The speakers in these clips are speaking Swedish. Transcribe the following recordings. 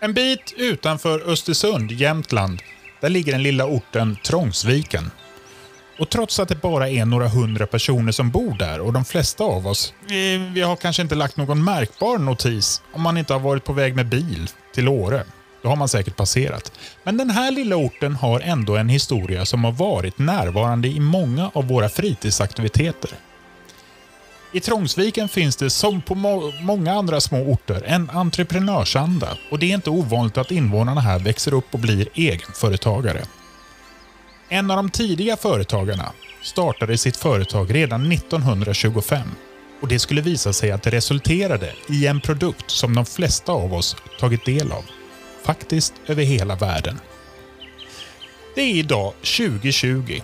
En bit utanför Östersund, Jämtland, där ligger den lilla orten Trångsviken. Och trots att det bara är några hundra personer som bor där och de flesta av oss, vi, har kanske inte lagt någon märkbar notis om man inte har varit på väg med bil till Åre. Då har man säkert passerat. Men den här lilla orten har ändå en historia som har varit närvarande i många av våra fritidsaktiviteter. I Trångsviken finns det som på må många andra små orter en entreprenörsanda och det är inte ovanligt att invånarna här växer upp och blir egenföretagare. En av de tidiga företagarna startade sitt företag redan 1925 och det skulle visa sig att det resulterade i en produkt som de flesta av oss tagit del av. Faktiskt över hela världen. Det är idag 2020.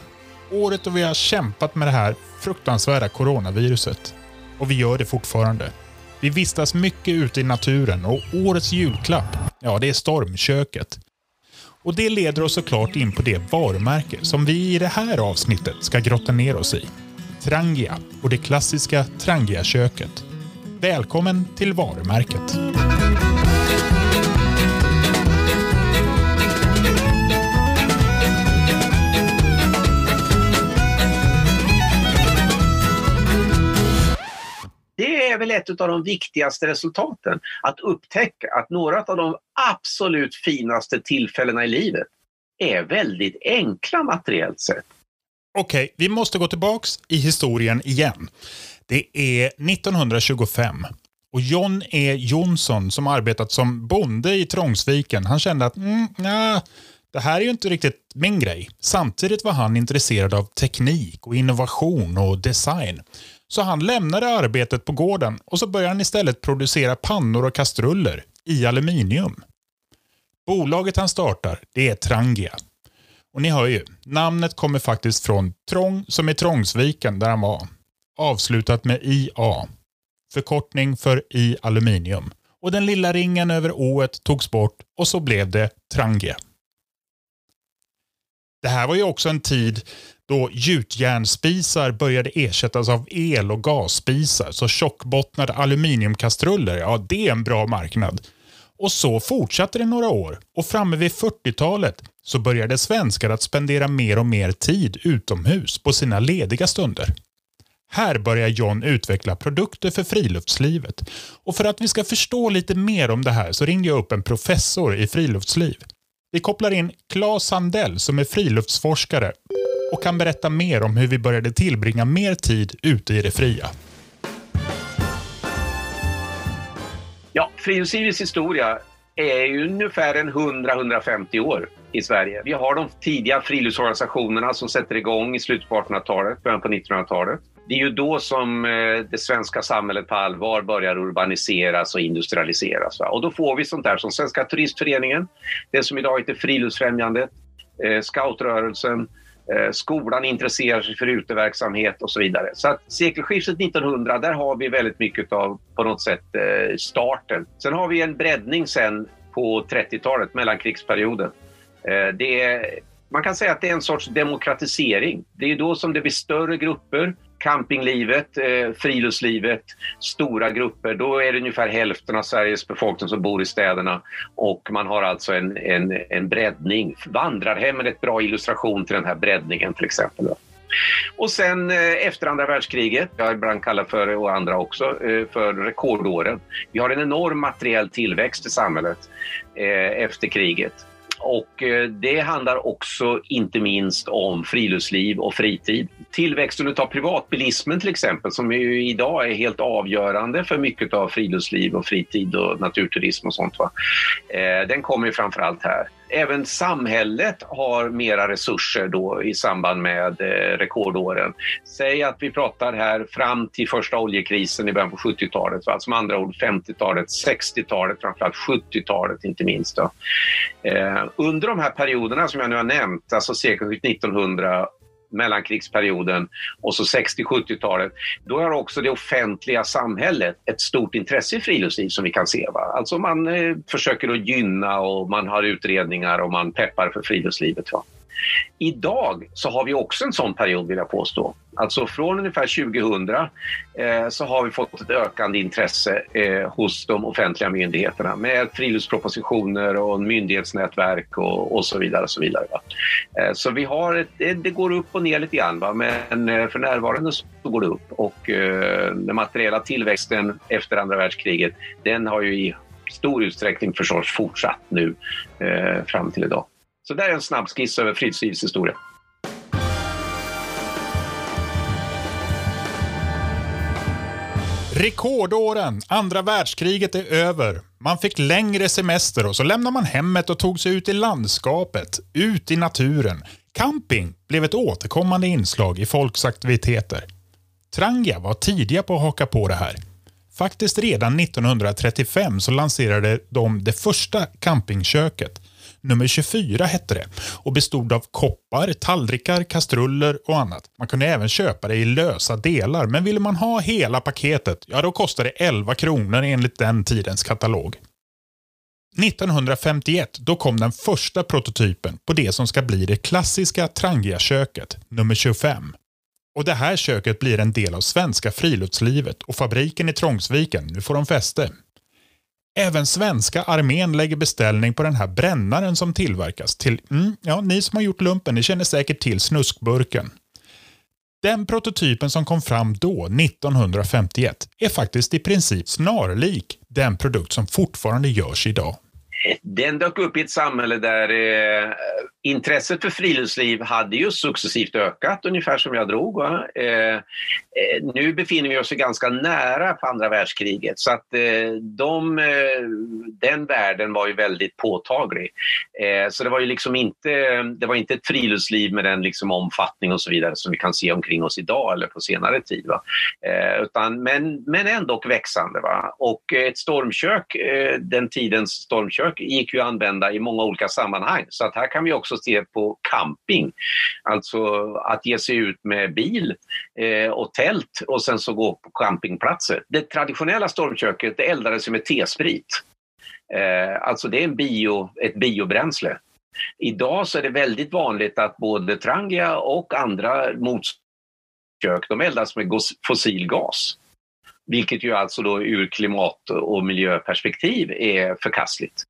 Året då vi har kämpat med det här fruktansvärda coronaviruset. Och vi gör det fortfarande. Vi vistas mycket ute i naturen och årets julklapp, ja det är stormköket. Och det leder oss såklart in på det varumärke som vi i det här avsnittet ska grotta ner oss i. Trangia och det klassiska Trangia-köket. Välkommen till varumärket. Det är väl ett av de viktigaste resultaten. Att upptäcka att några av de absolut finaste tillfällena i livet är väldigt enkla materiellt sett. Okej, okay, vi måste gå tillbaks i historien igen. Det är 1925 och John E Jonsson som arbetat som bonde i Trångsviken, han kände att mm, nah, det här är ju inte riktigt min grej. Samtidigt var han intresserad av teknik och innovation och design. Så han lämnade arbetet på gården och så började han istället producera pannor och kastruller i aluminium. Bolaget han startar, det är Trangia. Och ni hör ju, namnet kommer faktiskt från Trång som är Trångsviken där han var. Avslutat med IA. Förkortning för i aluminium. Och den lilla ringen över ået togs bort och så blev det Trangia. Det här var ju också en tid då gjutjärnspisar började ersättas av el och gasspisar. Så tjockbottnade aluminiumkastruller, ja det är en bra marknad. Och så fortsatte det några år och framme vid 40-talet så började svenskar att spendera mer och mer tid utomhus på sina lediga stunder. Här börjar John utveckla produkter för friluftslivet. Och för att vi ska förstå lite mer om det här så ringde jag upp en professor i friluftsliv. Vi kopplar in Claes Sandell som är friluftsforskare och kan berätta mer om hur vi började tillbringa mer tid ute i det fria. Ja, friluftslivets historia är ju ungefär en 100-150 år i Sverige. Vi har de tidiga friluftsorganisationerna som sätter igång i slutet på 1800-talet, början på 1900-talet. Det är ju då som eh, det svenska samhället på allvar börjar urbaniseras och industrialiseras. Och då får vi sånt där som Svenska turistföreningen, det som idag heter Friluftsfrämjandet, eh, scoutrörelsen, Eh, skolan intresserar sig för uteverksamhet och så vidare. Så att sekelskiftet 1900, där har vi väldigt mycket av på något sätt eh, starten. Sen har vi en breddning sen på 30-talet, mellankrigsperioden. Eh, det är, man kan säga att det är en sorts demokratisering. Det är då som det blir större grupper campinglivet, eh, friluftslivet, stora grupper, då är det ungefär hälften av Sveriges befolkning som bor i städerna och man har alltså en, en, en breddning. Vandrarhemmen är ett bra illustration till den här breddningen till exempel. Och sen eh, efter andra världskriget, jag ibland kallar för, och andra också, eh, för rekordåren. Vi har en enorm materiell tillväxt i samhället eh, efter kriget. Och eh, det handlar också inte minst om friluftsliv och fritid. Tillväxten av privatbilismen till exempel, som ju idag är helt avgörande för mycket av friluftsliv och fritid och naturturism och sånt. Va? Eh, den kommer ju framförallt här även samhället har mera resurser då i samband med eh, rekordåren. Säg att vi pratar här fram till första oljekrisen i början på 70-talet. Alltså med andra ord 50-talet, 60-talet, framförallt 70-talet inte minst. Då. Eh, under de här perioderna som jag nu har nämnt, alltså sekelskiftet 1900 mellankrigsperioden och så 60-70-talet, då har också det offentliga samhället ett stort intresse i friluftsliv som vi kan se. Va? Alltså man eh, försöker att gynna och man har utredningar och man peppar för friluftslivet. Va? Idag så har vi också en sån period vill jag påstå. Alltså från ungefär 2000 eh, så har vi fått ett ökande intresse eh, hos de offentliga myndigheterna med friluftspropositioner och myndighetsnätverk och, och så vidare. Och så vidare eh, så vi har ett, det, går upp och ner lite grann va? men eh, för närvarande så går det upp och eh, den materiella tillväxten efter andra världskriget den har ju i stor utsträckning förstås fortsatt nu eh, fram till idag. Så där är en snabb skiss över friluftslivets historia. Rekordåren! Andra världskriget är över. Man fick längre semester och så lämnade man hemmet och tog sig ut i landskapet, ut i naturen. Camping blev ett återkommande inslag i folks aktiviteter. Trangia var tidiga på att haka på det här. Faktiskt redan 1935 så lanserade de det första campingköket. Nummer 24 hette det och bestod av koppar, tallrikar, kastruller och annat. Man kunde även köpa det i lösa delar men ville man ha hela paketet, ja då kostade det 11 kronor enligt den tidens katalog. 1951 då kom den första prototypen på det som ska bli det klassiska Trangia-köket, nummer 25. Och det här köket blir en del av svenska friluftslivet och fabriken i Trångsviken, nu får de fäste. Även svenska armén lägger beställning på den här brännaren som tillverkas till, mm, ja, ni som har gjort lumpen, ni känner säkert till snuskburken. Den prototypen som kom fram då, 1951, är faktiskt i princip snarlik den produkt som fortfarande görs idag. Eh, den dök upp i ett samhälle där eh, intresset för friluftsliv hade ju successivt ökat, ungefär som jag drog. Eh, eh, nu befinner vi oss ganska nära på andra världskriget så att eh, de, eh, den världen var ju väldigt påtaglig. Eh, så det var ju liksom inte, det var inte ett friluftsliv med den liksom omfattning och så vidare som vi kan se omkring oss idag eller på senare tid. Va? Eh, utan, men, men ändå växande. Va? Och ett stormkök, eh, den tidens stormkök, gick ju att använda i många olika sammanhang. Så att här kan vi också se på camping. Alltså att ge sig ut med bil eh, och tält och sen så gå på campingplatser. Det traditionella stormköket det eldades med T-sprit. Eh, alltså det är en bio, ett biobränsle. Idag så är det väldigt vanligt att både Trangia och andra motkök de eldas med fossil gas. Vilket ju alltså då ur klimat och miljöperspektiv är förkastligt.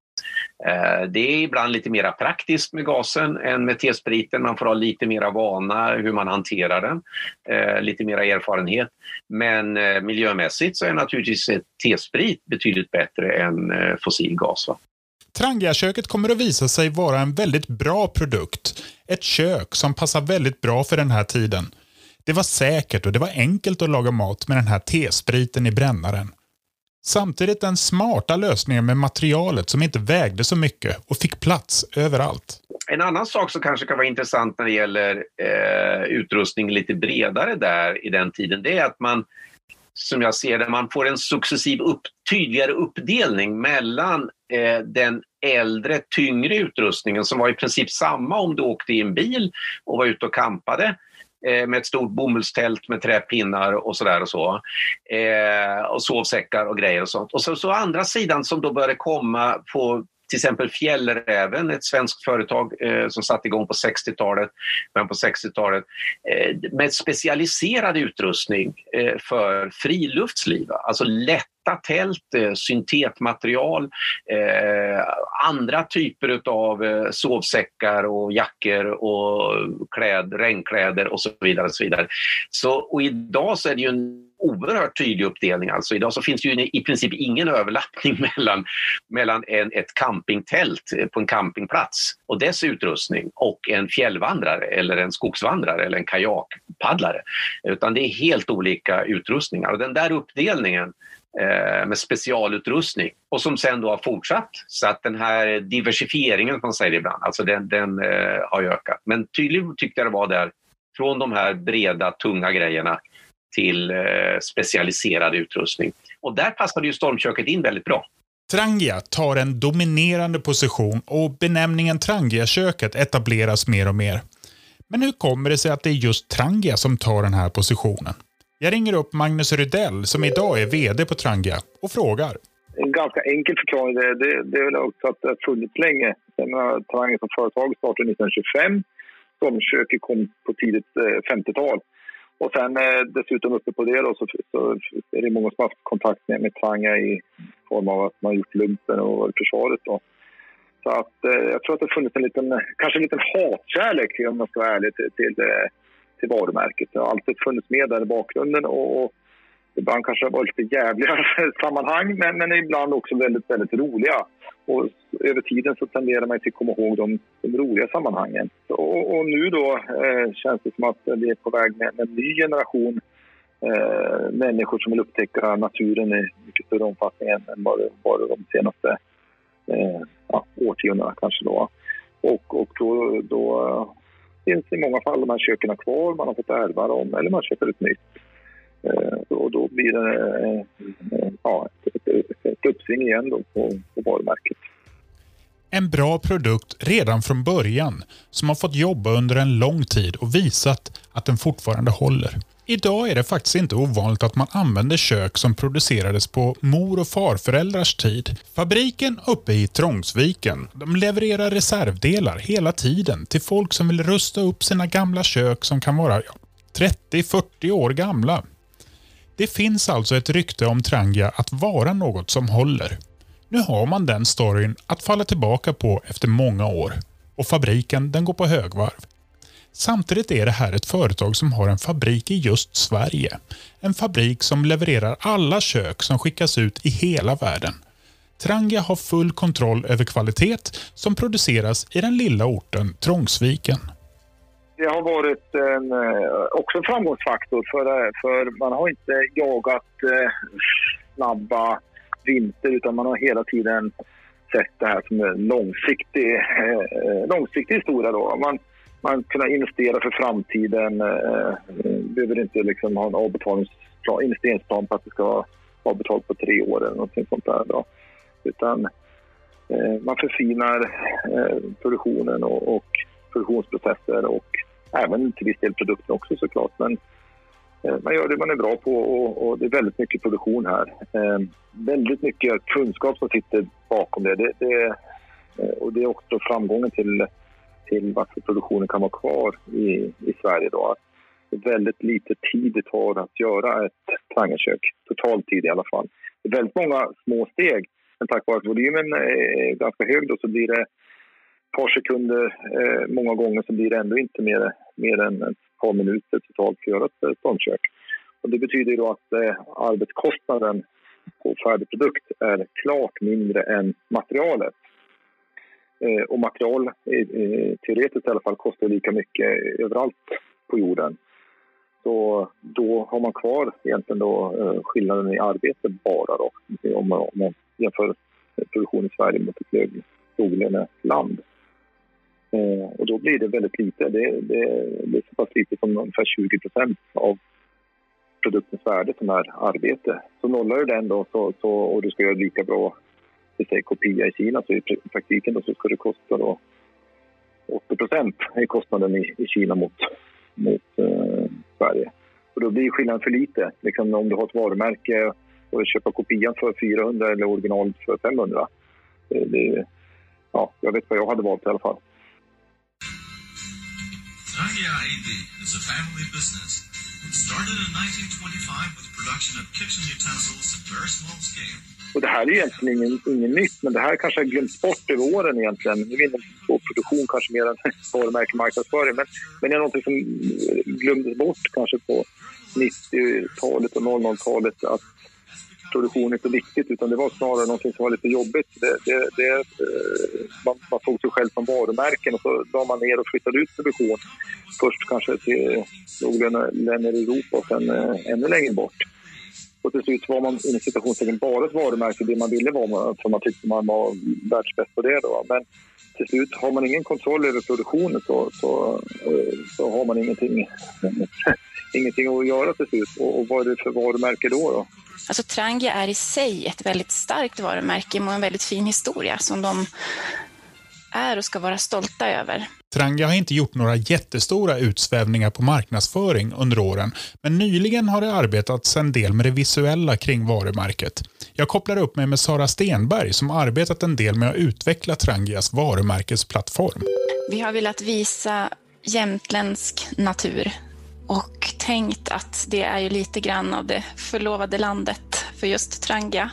Eh, det är ibland lite mer praktiskt med gasen än med T-spriten. Man får ha lite mera vana hur man hanterar den, eh, lite mera erfarenhet. Men eh, miljömässigt så är naturligtvis T-sprit betydligt bättre än fossil gas. Trangiaköket kommer att visa sig vara en väldigt bra produkt. Ett kök som passar väldigt bra för den här tiden. Det var säkert och det var enkelt att laga mat med den här T-spriten i brännaren. Samtidigt den smarta lösningen med materialet som inte vägde så mycket och fick plats överallt. En annan sak som kanske kan vara intressant när det gäller eh, utrustning lite bredare där i den tiden, det är att man som jag ser det, man får en successiv upp, tydligare uppdelning mellan eh, den äldre, tyngre utrustningen som var i princip samma om du åkte i en bil och var ute och kampade Eh, med ett stort bomullstält med träpinnar och sådär och så. Eh, och sovsäckar och grejer och sånt. Och så, så andra sidan som då började komma på till exempel Fjällräven, ett svenskt företag eh, som satte igång på 60-talet, men på 60-talet, eh, med specialiserad utrustning eh, för friluftsliv. Alltså lätt lätta tält, eh, syntetmaterial, eh, andra typer av eh, sovsäckar och jackor och kläd, regnkläder och så vidare. Och så vidare. Så, och idag så är det ju en oerhört tydlig uppdelning. Alltså idag så finns det ju i princip ingen överlappning mellan, mellan en, ett campingtält eh, på en campingplats och dess utrustning och en fjällvandrare eller en skogsvandrare eller en kajakpaddlare. Utan det är helt olika utrustningar och den där uppdelningen Eh, med specialutrustning och som sen då har fortsatt. Så att den här diversifieringen, som man säger ibland, alltså den, den eh, har ökat. Men tydligt tyckte jag det var där, från de här breda, tunga grejerna till eh, specialiserad utrustning. Och där passade ju stormköket in väldigt bra. Trangia tar en dominerande position och benämningen Trangiaköket etableras mer och mer. Men hur kommer det sig att det är just Trangia som tar den här positionen? Jag ringer upp Magnus Rydell som idag är VD på Trangia och frågar. En ganska enkel förklaring det, det, det är väl också att det har funnits länge. Trangia som företag startade 1925 stormköket kom på tidigt eh, 50-tal. Och sen eh, dessutom uppe på det då, så, så är det många som har haft kontakt med, med Trangia i form av att man har gjort lumpen och försvaret. Då. Så att, eh, jag tror att det har funnits en liten, kanske en liten hatkärlek om man ska vara ärlig, till, till, till varumärket. Det har alltid funnits med där i bakgrunden och, och ibland kanske det har varit lite jävliga sammanhang men, men ibland också väldigt, väldigt roliga. Och över tiden så tenderar man till att komma ihåg de, de roliga sammanhangen. Och, och nu då eh, känns det som att vi är på väg med, med en ny generation eh, människor som vill upptäcka naturen i mycket större omfattning än vad det var de senaste eh, ja, årtiondena kanske då. Och, och då, då finns i många fall de här köken kvar, man har fått ärva dem eller man köper ett nytt. Eh, och då blir det eh, eh, ja, ett, ett, ett uppsving igen då på, på varumärket. En bra produkt redan från början som har fått jobba under en lång tid och visat att den fortfarande håller. Idag är det faktiskt inte ovanligt att man använder kök som producerades på mor och farföräldrars tid. Fabriken uppe i Trångsviken de levererar reservdelar hela tiden till folk som vill rusta upp sina gamla kök som kan vara 30-40 år gamla. Det finns alltså ett rykte om Trangia att vara något som håller. Nu har man den storyn att falla tillbaka på efter många år och fabriken den går på högvarv. Samtidigt är det här ett företag som har en fabrik i just Sverige. En fabrik som levererar alla kök som skickas ut i hela världen. Trangia har full kontroll över kvalitet som produceras i den lilla orten Trångsviken. Det har varit en, eh, också en framgångsfaktor för, eh, för man har inte jagat eh, snabba vinster utan man har hela tiden sett det här som en långsiktig, eh, eh, långsiktig historia. Då. Man, man kunna investera för framtiden. Eh, behöver inte liksom ha en avbetalningsplan, investeringsplan på att det ska vara betalt på tre år eller något sånt där. Då. Utan eh, man förfinar eh, produktionen och, och produktionsprocesser och även till viss del produkten också såklart. Men Eh, man gör det man är bra på och, och, det är väldigt mycket produktion här. Eh, väldigt mycket kunskap som sitter bakom det. det, det eh, och det är också framgången till till varför produktionen kan vara kvar i, i Sverige. Då. Det är väldigt lite tid det tar att göra ett trangerkök, totaltid i alla fall. Det är väldigt många små steg, men tack vare att volymen är ganska hög då, så blir det ett par sekunder, eh, många gånger så blir det ändå inte mer, mer än ett par minuter totalt för att göra ett stormkök. Och det betyder då att eh, arbetskostnaden på färdig produkt är klart mindre än materialet. Eh, och material, teoretiskt i alla fall, kostar lika mycket överallt på jorden. Så då har man kvar egentligen då eh, skillnaden i arbete bara då, om man, om man jämför produktion i Sverige mot ett låglöneland. Eh, och då blir det väldigt lite. Det, det, det är så pass lite som ungefär 20 procent av produktens värde som är arbete. Så nollar du den då så, så, och du ska göra lika bra kopia i Kina så i praktiken då så ska det kosta då 80 procent i kostnaden i, i Kina mot, mot eh, Sverige. Och då blir skillnaden för lite. Liksom om du har ett varumärke och vill köpa kopian för 400 eller originalet för 500. Det, det, ja, jag vet vad jag hade valt i alla fall. Trangia AB is a family business. It started in 1925 with production of kitchen utensils at very small scale. Och det här är egentligen ingen, ingen nytt, men det här kanske har glömts bort över åren egentligen. Nu är vi inne på produktion kanske mer än varumärke marknadsföring, men, men det är något som glömdes bort kanske på 90-talet och 00-talet att produktion inte viktigt, utan det var snarare något som var lite jobbigt. Det, det, det, eh, man, man såg sig själv som varumärken och så la man ner och flyttade ut produktion. Först kanske till låglöneländer i Europa och sen eh, ännu längre bort. Och till slut var man inom citationstecken bara ett varumärke, det man ville vara, för man tyckte man var världsbäst på det. Då. Men till slut, har man ingen kontroll över produktionen så, så, eh, så har man ingenting, ingenting att göra till slut. Och, och vad är det för varumärke då? då? Alltså Trangia är i sig ett väldigt starkt varumärke med en väldigt fin historia som de är och ska vara stolta över. Trangia har inte gjort några jättestora utsvävningar på marknadsföring under åren, men nyligen har det arbetats en del med det visuella kring varumärket. Jag kopplar upp mig med Sara Stenberg som arbetat en del med att utveckla Trangias varumärkesplattform. Vi har velat visa jämtländsk natur och tänkt att det är ju lite grann av det förlovade landet för just Trangia.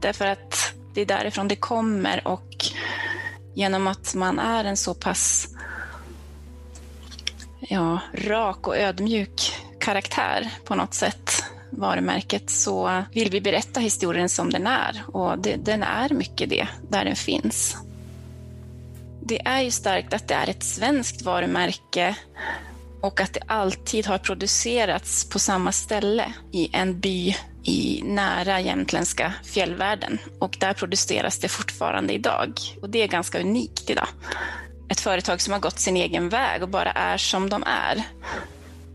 Därför att det är därifrån det kommer och genom att man är en så pass ja, rak och ödmjuk karaktär på något sätt, varumärket, så vill vi berätta historien som den är. Och det, den är mycket det, där den finns. Det är ju starkt att det är ett svenskt varumärke och att det alltid har producerats på samma ställe i en by i nära jämtländska fjällvärlden. Och där produceras det fortfarande idag. Och det är ganska unikt idag. Ett företag som har gått sin egen väg och bara är som de är.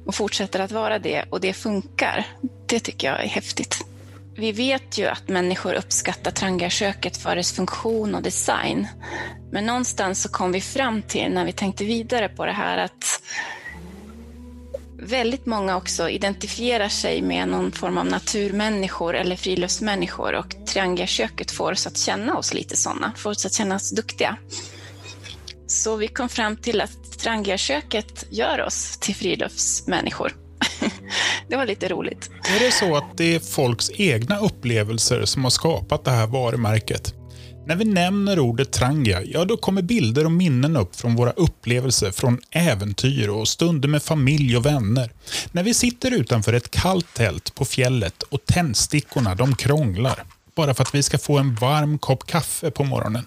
Och fortsätter att vara det och det funkar. Det tycker jag är häftigt. Vi vet ju att människor uppskattar Trangiaköket för dess funktion och design. Men någonstans så kom vi fram till, när vi tänkte vidare på det här, att väldigt många också identifierar sig med någon form av naturmänniskor eller friluftsmänniskor och Triangelköket får oss att känna oss lite sådana, får oss att känna oss duktiga. Så vi kom fram till att Triangelköket gör oss till friluftsmänniskor. det var lite roligt. Är det så att det är folks egna upplevelser som har skapat det här varumärket? När vi nämner ordet Trangia, ja då kommer bilder och minnen upp från våra upplevelser från äventyr och stunder med familj och vänner. När vi sitter utanför ett kallt tält på fjället och tändstickorna de krånglar bara för att vi ska få en varm kopp kaffe på morgonen.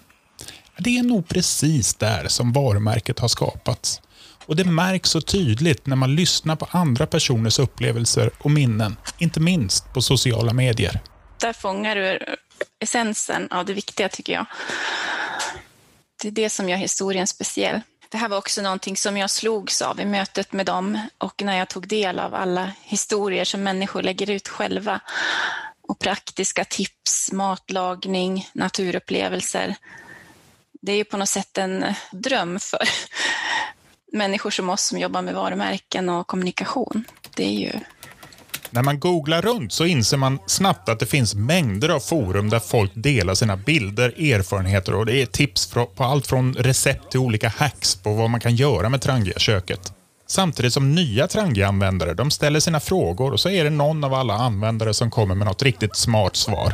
Det är nog precis där som varumärket har skapats. Och det märks så tydligt när man lyssnar på andra personers upplevelser och minnen, inte minst på sociala medier. Där fångar du essensen av det viktiga tycker jag. Det är det som gör historien speciell. Det här var också någonting som jag slogs av i mötet med dem och när jag tog del av alla historier som människor lägger ut själva och praktiska tips, matlagning, naturupplevelser. Det är ju på något sätt en dröm för människor som oss som jobbar med varumärken och kommunikation. Det är ju när man googlar runt så inser man snabbt att det finns mängder av forum där folk delar sina bilder, erfarenheter och det är tips på allt från recept till olika hacks på vad man kan göra med Trangia-köket. Samtidigt som nya Trangia-användare de ställer sina frågor och så är det någon av alla användare som kommer med något riktigt smart svar.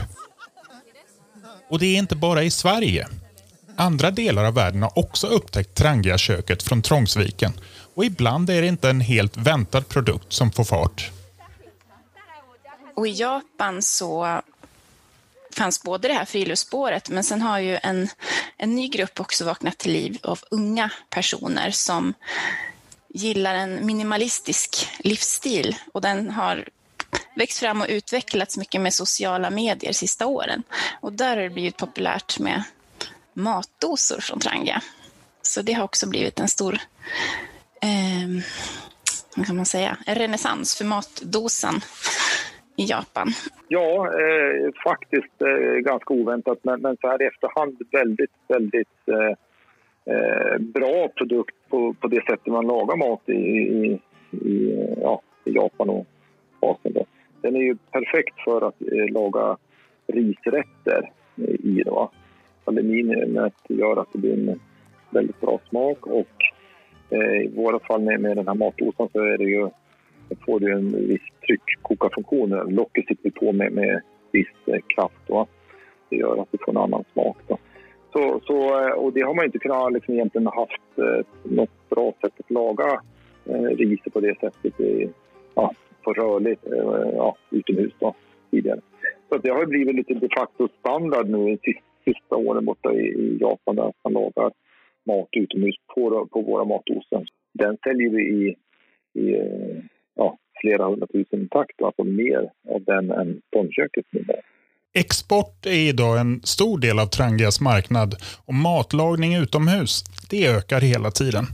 Och det är inte bara i Sverige. Andra delar av världen har också upptäckt Trangia-köket från Trångsviken och ibland är det inte en helt väntad produkt som får fart. Och i Japan så fanns både det här friluftsspåret, men sen har ju en, en ny grupp också vaknat till liv av unga personer som gillar en minimalistisk livsstil och den har växt fram och utvecklats mycket med sociala medier sista åren. Och där har det blivit populärt med matdosor från Trangia. Så det har också blivit en stor eh, vad kan man säga, en renässans för matdosan i Japan? Ja, eh, faktiskt eh, ganska oväntat, men, men så här i efterhand väldigt, väldigt eh, eh, bra produkt på, på det sättet man lagar mat i, i, i ja, i Japan och Asien. Den är ju perfekt för att eh, laga risrätter i. Då. Aluminiumet gör att det blir en väldigt bra smak och eh, i våra fall med, med den här matdosan så är det ju får du en viss tryckkokarfunktion. Locket sitter på med, med viss eh, kraft. Va? Det gör att du får en annan smak. Då. Så, så, eh, och det har man inte kunnat liksom egentligen haft eh, något bra sätt att laga eh, riset på det sättet i, ja, på rörligt eh, ja, utomhus då, tidigare. Så det har blivit lite de facto standard nu de sista åren borta i, i Japan där man lagar mat utomhus på, på våra matosar. Den säljer vi i, i eh, ja, flera hundratusen takt, alltså mer av den än tonköket numera. Export är idag en stor del av Trangias marknad och matlagning utomhus, det ökar hela tiden.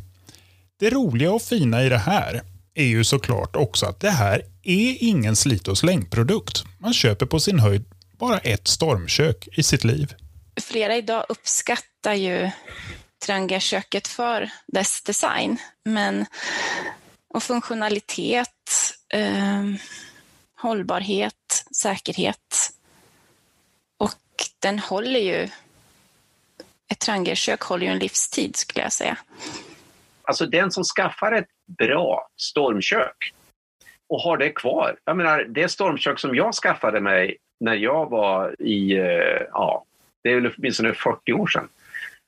Det roliga och fina i det här är ju såklart också att det här är ingen slit och slängprodukt. Man köper på sin höjd bara ett stormkök i sitt liv. Flera idag uppskattar ju Trangia-köket för dess design, men och funktionalitet, eh, hållbarhet, säkerhet. Och den håller ju, ett trangerkök håller ju en livstid skulle jag säga. Alltså den som skaffar ett bra stormkök och har det kvar. Jag menar, det stormkök som jag skaffade mig när jag var i, eh, ja, det är väl åtminstone 40 år sedan.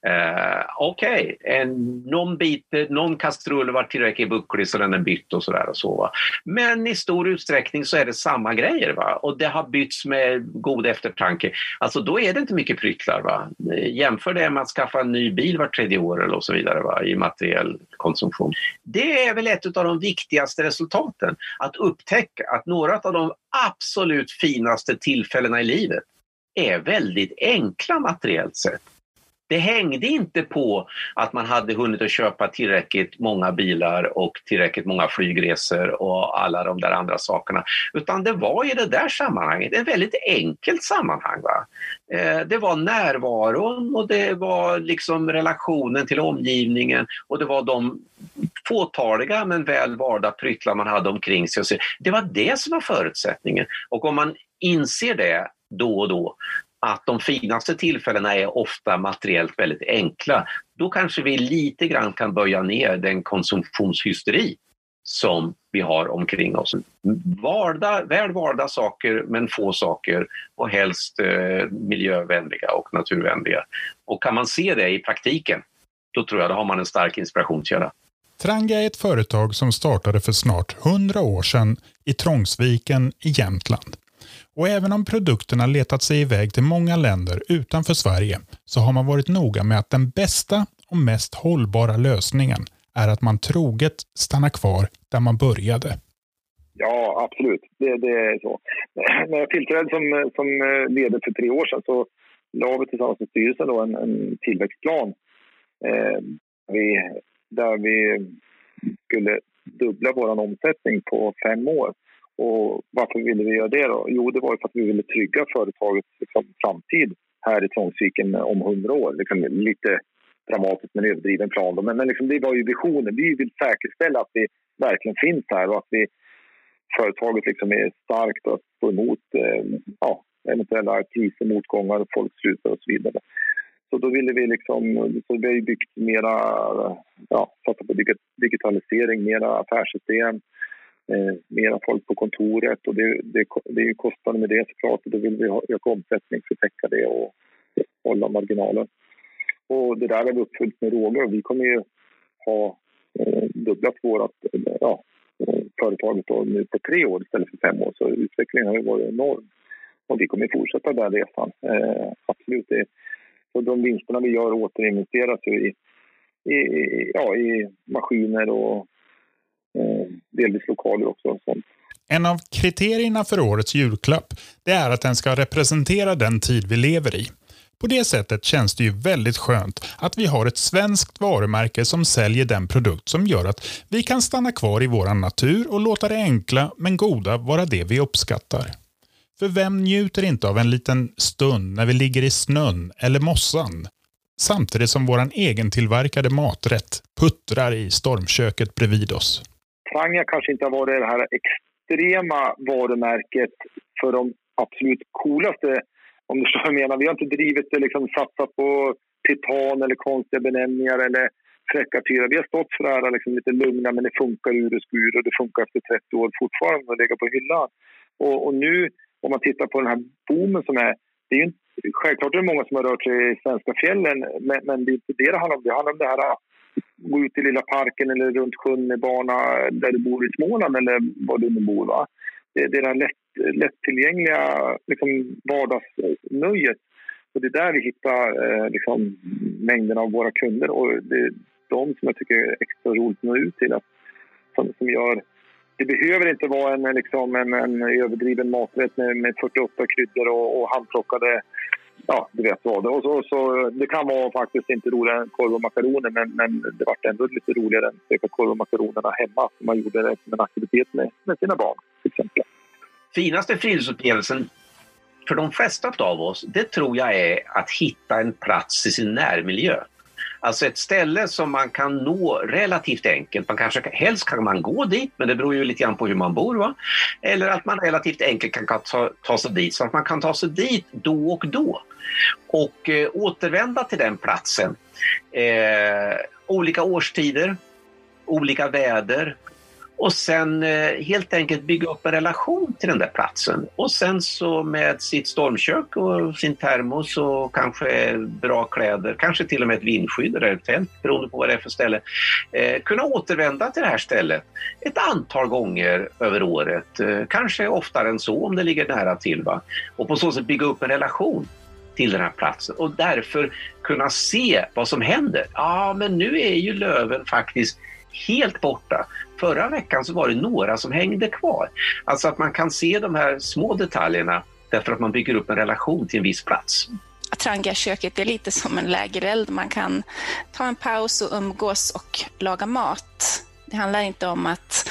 Eh, Okej, okay. någon bit, någon kastrull var tillräckligt bucklig så den är bytt och sådär. Så, va? Men i stor utsträckning så är det samma grejer va? och det har bytts med god eftertanke. Alltså då är det inte mycket pryttlar. Va? Jämför det med att skaffa en ny bil var tredje år eller och så vidare va? i materiell konsumtion. Det är väl ett av de viktigaste resultaten, att upptäcka att några av de absolut finaste tillfällena i livet är väldigt enkla materiellt sett. Det hängde inte på att man hade hunnit att köpa tillräckligt många bilar och tillräckligt många flygresor och alla de där andra sakerna. Utan det var i det där sammanhanget ett väldigt enkelt sammanhang. Va? Eh, det var närvaron och det var liksom relationen till omgivningen och det var de fåtaliga men väl valda pryttlar man hade omkring sig. Det var det som var förutsättningen. Och om man inser det då och då att de finaste tillfällena är ofta materiellt väldigt enkla. Då kanske vi lite grann kan böja ner den konsumtionshysteri som vi har omkring oss. Varda, väl valda saker men få saker och helst eh, miljövänliga och naturvänliga. Och kan man se det i praktiken, då tror jag då har man en stark inspirationskälla. Tranga är ett företag som startade för snart 100 år sedan i Trångsviken i Jämtland. Och även om produkterna letat sig iväg till många länder utanför Sverige så har man varit noga med att den bästa och mest hållbara lösningen är att man troget stannar kvar där man började. Ja, absolut. Det, det är så. När jag tillträdde som, som eh, ledare för tre år sedan så la vi tillsammans med styrelsen då en, en tillväxtplan eh, vi, där vi skulle dubbla vår omsättning på fem år. Och varför ville vi göra det då? Jo, det var för att vi ville trygga företagets liksom, framtid här i Trångsviken eh, om hundra år. Liksom, lite dramatiskt men överdriven plan. Då. Men, men liksom, det var ju visionen. Vi vill säkerställa att vi verkligen finns här och att vi, företaget liksom är starkt och står emot eh, ja, eventuella kriser, motgångar, folk slutar och så vidare. Så då ville vi liksom, så vi har byggt mera, ja, satsat på digitalisering, mera affärssystem, eh, mera folk på kontoret och det, det, det är ju kostnader med det såklart och då vill vi ha, öka omsättning för att täcka det och hålla marginalen. Och det där har vi uppfyllt med råge och vi kommer ju ha eh, dubblat vårt ja, företaget då nu på tre år istället för fem år så utvecklingen har ju varit enorm. Och vi kommer fortsätta den resan, eh, absolut. Det, och de vinsterna vi gör återinvesteras ju i, i, ja, i maskiner och delvis lokaler också. Sånt. En av kriterierna för årets julklapp det är att den ska representera den tid vi lever i. På det sättet känns det ju väldigt skönt att vi har ett svenskt varumärke som säljer den produkt som gör att vi kan stanna kvar i vår natur och låta det enkla men goda vara det vi uppskattar. För vem njuter inte av en liten stund när vi ligger i snön eller mossan samtidigt som vår egentillverkade maträtt puttrar i stormköket bredvid oss? Franja kanske inte har varit det här extrema varumärket för de absolut coolaste, om du förstår vad jag menar. Vi har inte drivit det, liksom satsat på titan eller konstiga benämningar eller fräcka fyra. Vi har stått för det här liksom lite lugna, men det funkar ur och skur och det funkar efter 30 år fortfarande att lägga på hyllan. Och, och, nu, om man tittar på den här boomen som är, det är ju självklart är det många som har rört sig i svenska fjällen, men, men det är inte det det handlar om. Det handlar om det här gå ut i lilla parken eller runt sjön med där du bor i Småland eller var du nu bor. Va? Det, det är det lätt, lättillgängliga liksom, vardagsnöjet. Och det är där vi hittar eh, liksom, mängden av våra kunder och det är de som jag tycker är extra roligt att nå ut till. Att, som, som gör, det behöver inte vara en, liksom, en, en överdriven maträtt med, med 48 kryddor och, och handplockade ja, du vet vad. Och så, så, det kan vara faktiskt inte roligare än korv och makaroner men, men det var ändå lite roligare än att steka korv och makaronerna hemma. Man gjorde det som en aktivitet med, med sina barn till exempel. Finaste friluftsupplevelsen för de flesta av oss, det tror jag är att hitta en plats i sin närmiljö. Alltså ett ställe som man kan nå relativt enkelt. Man kanske, helst kan man gå dit, men det beror ju lite grann på hur man bor. Va? Eller att man relativt enkelt kan ta, ta sig dit, så att man kan ta sig dit då och då och eh, återvända till den platsen. Eh, olika årstider, olika väder och sen eh, helt enkelt bygga upp en relation till den där platsen. Och sen så med sitt stormkök och sin termos och kanske bra kläder, kanske till och med ett vindskydd eller ett tält beroende på vad det är för ställe. Eh, kunna återvända till det här stället ett antal gånger över året. Eh, kanske oftare än så om det ligger nära till. Va? Och på så sätt bygga upp en relation till den här platsen och därför kunna se vad som händer. Ja, men nu är ju löven faktiskt helt borta. Förra veckan så var det några som hängde kvar. Alltså att man kan se de här små detaljerna därför att man bygger upp en relation till en viss plats. Atrangia-köket är lite som en lägereld. Man kan ta en paus och umgås och laga mat. Det handlar inte om att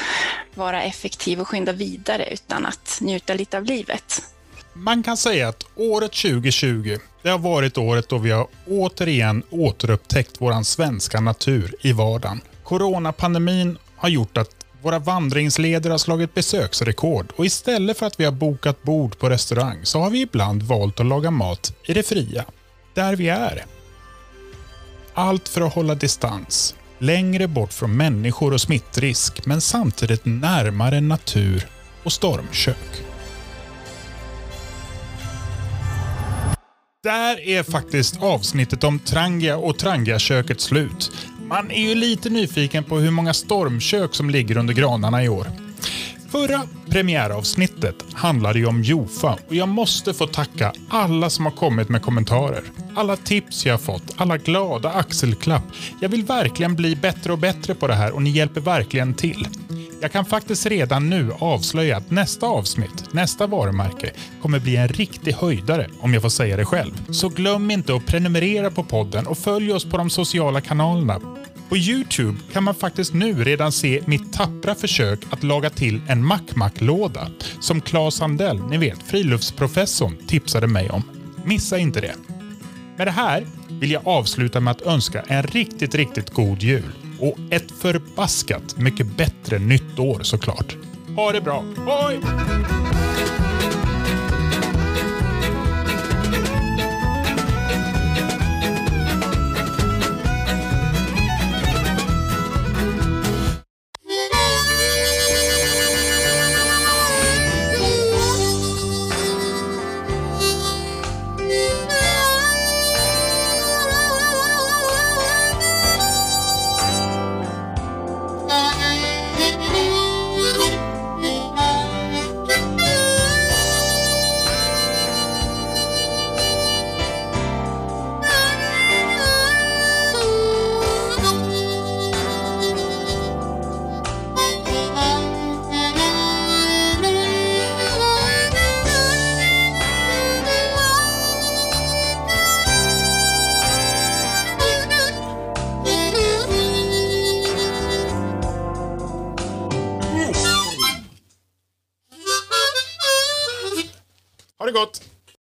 vara effektiv och skynda vidare utan att njuta lite av livet. Man kan säga att året 2020, det har varit året då vi har återigen återupptäckt våran svenska natur i vardagen. Coronapandemin har gjort att våra vandringsleder har slagit besöksrekord och istället för att vi har bokat bord på restaurang så har vi ibland valt att laga mat i det fria. Där vi är. Allt för att hålla distans. Längre bort från människor och smittrisk men samtidigt närmare natur och stormkök. Där är faktiskt avsnittet om Trangia och Trangiaköket slut. Man är ju lite nyfiken på hur många stormkök som ligger under granarna i år. Förra premiäravsnittet handlade ju om Jofa och jag måste få tacka alla som har kommit med kommentarer. Alla tips jag har fått, alla glada axelklapp. Jag vill verkligen bli bättre och bättre på det här och ni hjälper verkligen till. Jag kan faktiskt redan nu avslöja att nästa avsnitt, nästa varumärke, kommer bli en riktig höjdare om jag får säga det själv. Så glöm inte att prenumerera på podden och följ oss på de sociala kanalerna. På Youtube kan man faktiskt nu redan se mitt tappra försök att laga till en MacMac-låda, som Claes Sandell, ni vet friluftsprofessorn, tipsade mig om. Missa inte det. Med det här vill jag avsluta med att önska en riktigt, riktigt god jul. Och ett förbaskat mycket bättre nytt år såklart. Ha det bra. Hej!